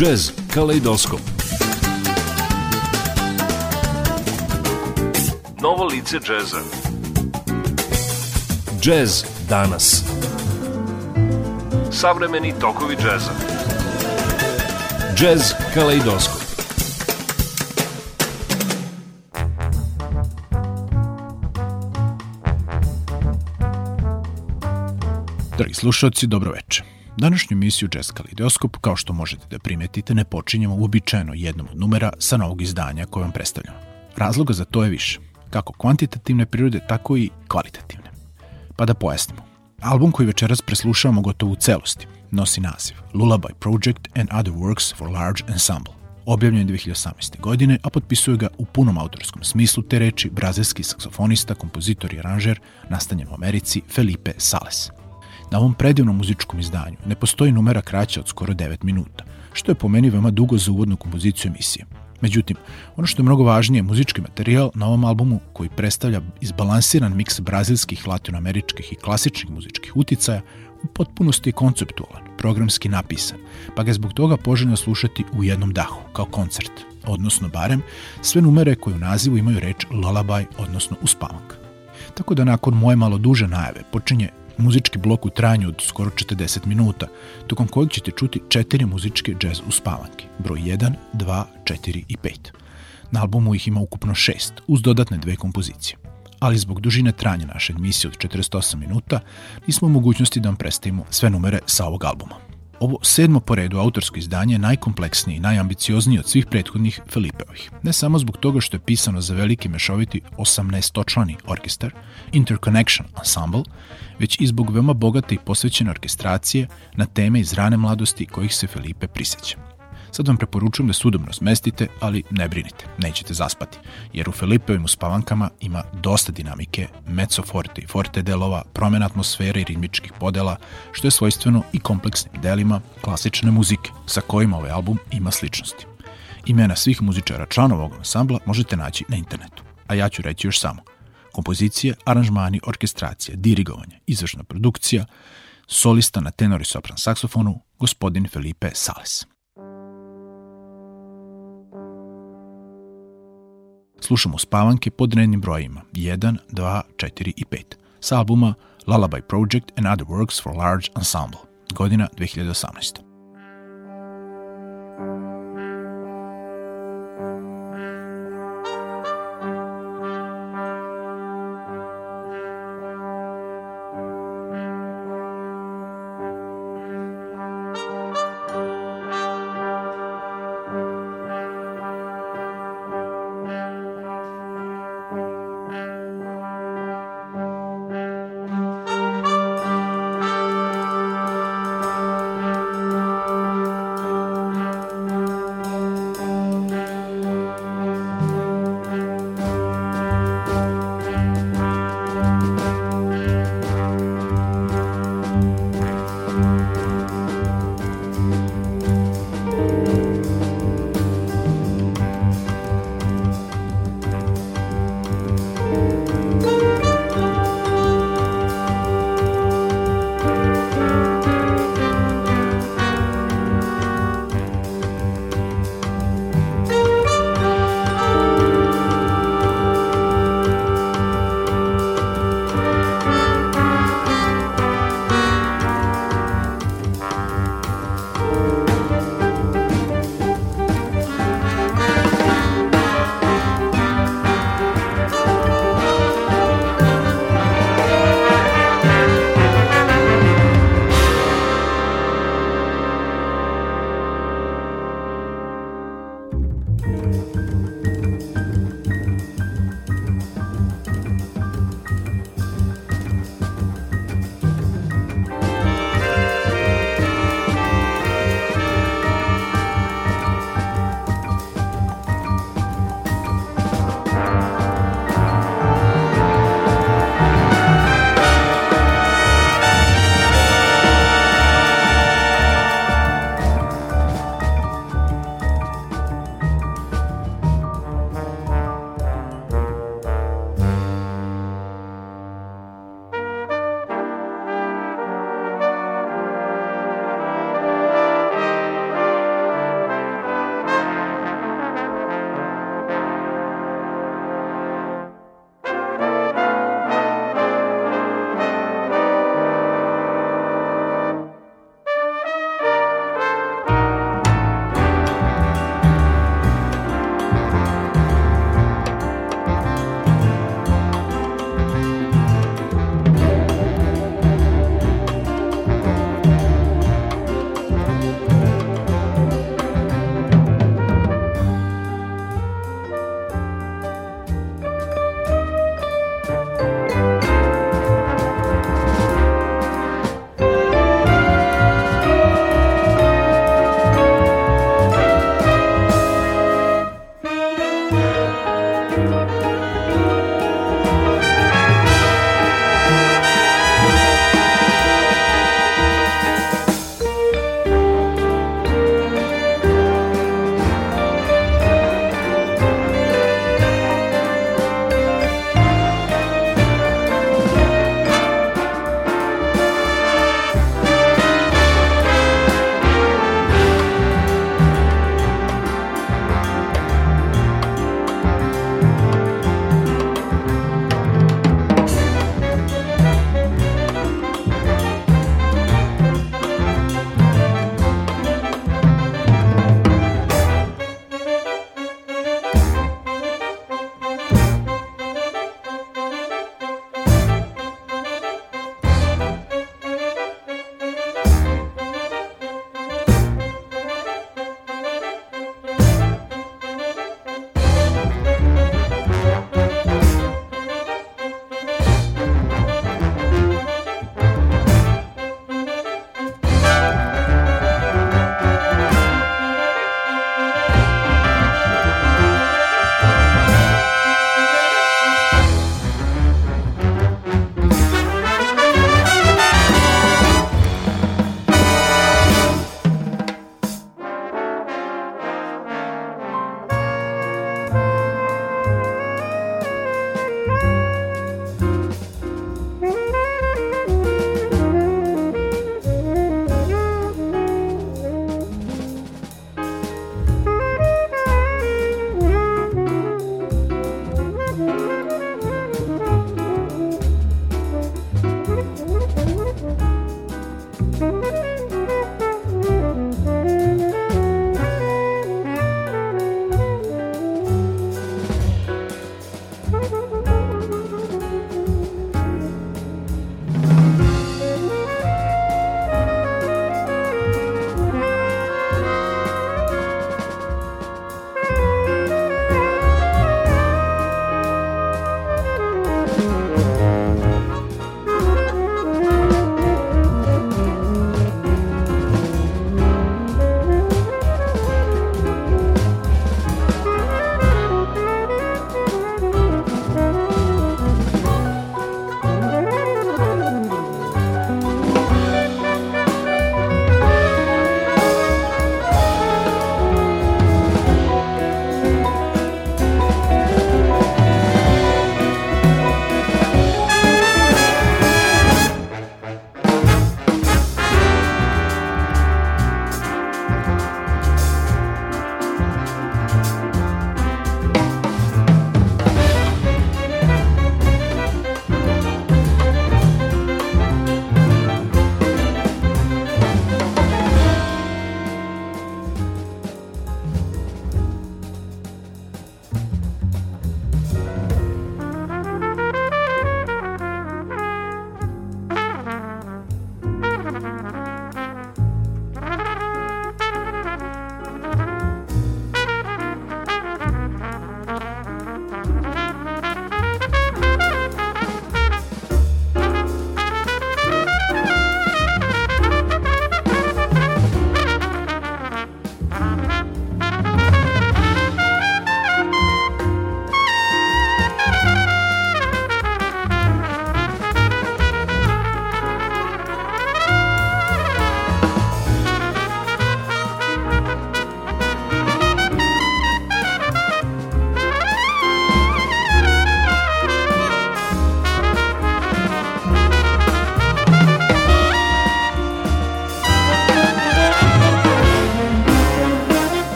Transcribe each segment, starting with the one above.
Jazz Kaleidoskop. Novo lice džeza Jazz danas. Savremeni tokovi džeza Jazz Kaleidoskop. Dragi slušalci, dobro večer. Današnju emisiju Jazz Kaleidoskop, kao što možete da primetite, ne počinjemo uobičajeno jednom od numera sa novog izdanja koje vam predstavljamo. Razloga za to je više, kako kvantitativne prirode, tako i kvalitativne. Pa da pojasnimo. Album koji večeras preslušavamo gotovo u celosti nosi naziv Lullaby Project and Other Works for Large Ensemble. Objavljen je 2018. godine, a potpisuje ga u punom autorskom smislu te reči brazilski saksofonista, kompozitor i aranžer nastanjen u Americi Felipe Sales – Na ovom predivnom muzičkom izdanju ne postoji numera kraća od skoro 9 minuta, što je po meni veoma dugo za uvodnu kompoziciju emisije. Međutim, ono što je mnogo važnije je muzički materijal na ovom albumu koji predstavlja izbalansiran miks brazilskih, latinoameričkih i klasičnih muzičkih uticaja u potpunosti je konceptualan, programski napisan, pa ga zbog toga poželjno slušati u jednom dahu, kao koncert, odnosno barem sve numere koje u nazivu imaju reč lullaby, odnosno uspavanka. Tako da nakon moje malo duže najave počinje muzički blok u trajanju od skoro 40 minuta, tokom kojeg ćete čuti četiri muzičke džez uspavanke, broj 1, 2, 4 i 5. Na albumu ih ima ukupno šest, uz dodatne dve kompozicije. Ali zbog dužine trajanja naše emisije od 48 minuta, nismo u mogućnosti da vam predstavimo sve numere sa ovog albuma. Ovo sedmo po redu autorsko izdanje je najkompleksnije i najambicioznije od svih prethodnih Filipeovih. Ne samo zbog toga što je pisano za veliki mešoviti 18-točlani orkestar, Interconnection Ensemble, već i zbog veoma bogate i posvećene orkestracije na teme iz rane mladosti kojih se Felipe priseća. Sad vam preporučujem da se smestite, ali ne brinite, nećete zaspati, jer u Felipeovim uspavankama ima dosta dinamike, mezzo forte i forte delova, promena atmosfere i ritmičkih podela, što je svojstveno i kompleksnim delima klasične muzike, sa kojima ovaj album ima sličnosti. Imena svih muzičara članova ovog ansambla možete naći na internetu, a ja ću reći još samo. Kompozicije, aranžmani, orkestracija, dirigovanje, izvršna produkcija, solista na tenor i sopran saksofonu, gospodin Felipe Sales. Slušamo spavanke pod rednim brojima 1, 2, 4 i 5 sa albuma Lullaby Project and Other Works for Large Ensemble, godina 2018.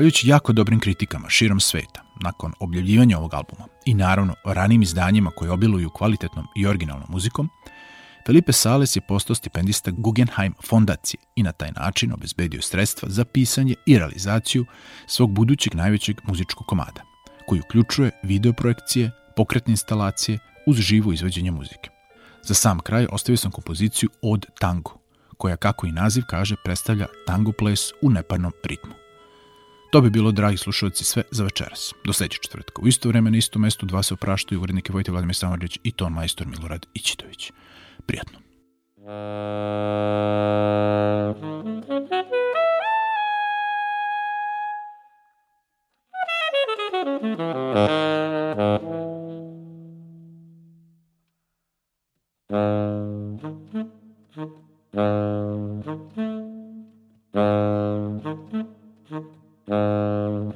Zahvaljujući jako dobrim kritikama širom sveta, nakon objavljivanja ovog albuma i naravno ranim izdanjima koji obiluju kvalitetnom i originalnom muzikom, Felipe Sales je postao stipendista Guggenheim fondacije i na taj način obezbedio sredstva za pisanje i realizaciju svog budućeg najvećeg muzičkog komada, koji uključuje videoprojekcije, pokretne instalacije uz živo izveđenje muzike. Za sam kraj ostavio sam kompoziciju od tango, koja, kako i naziv kaže, predstavlja tango ples u neparnom ritmu. To bi bilo, dragi slušalci, sve za večeras. Do sledećeg četvrtka. U isto vreme na istom mestu dva se opraštaju urednike Vojte Vladimir и i ton majstor Milorad Ićitović. Prijatno. Uh...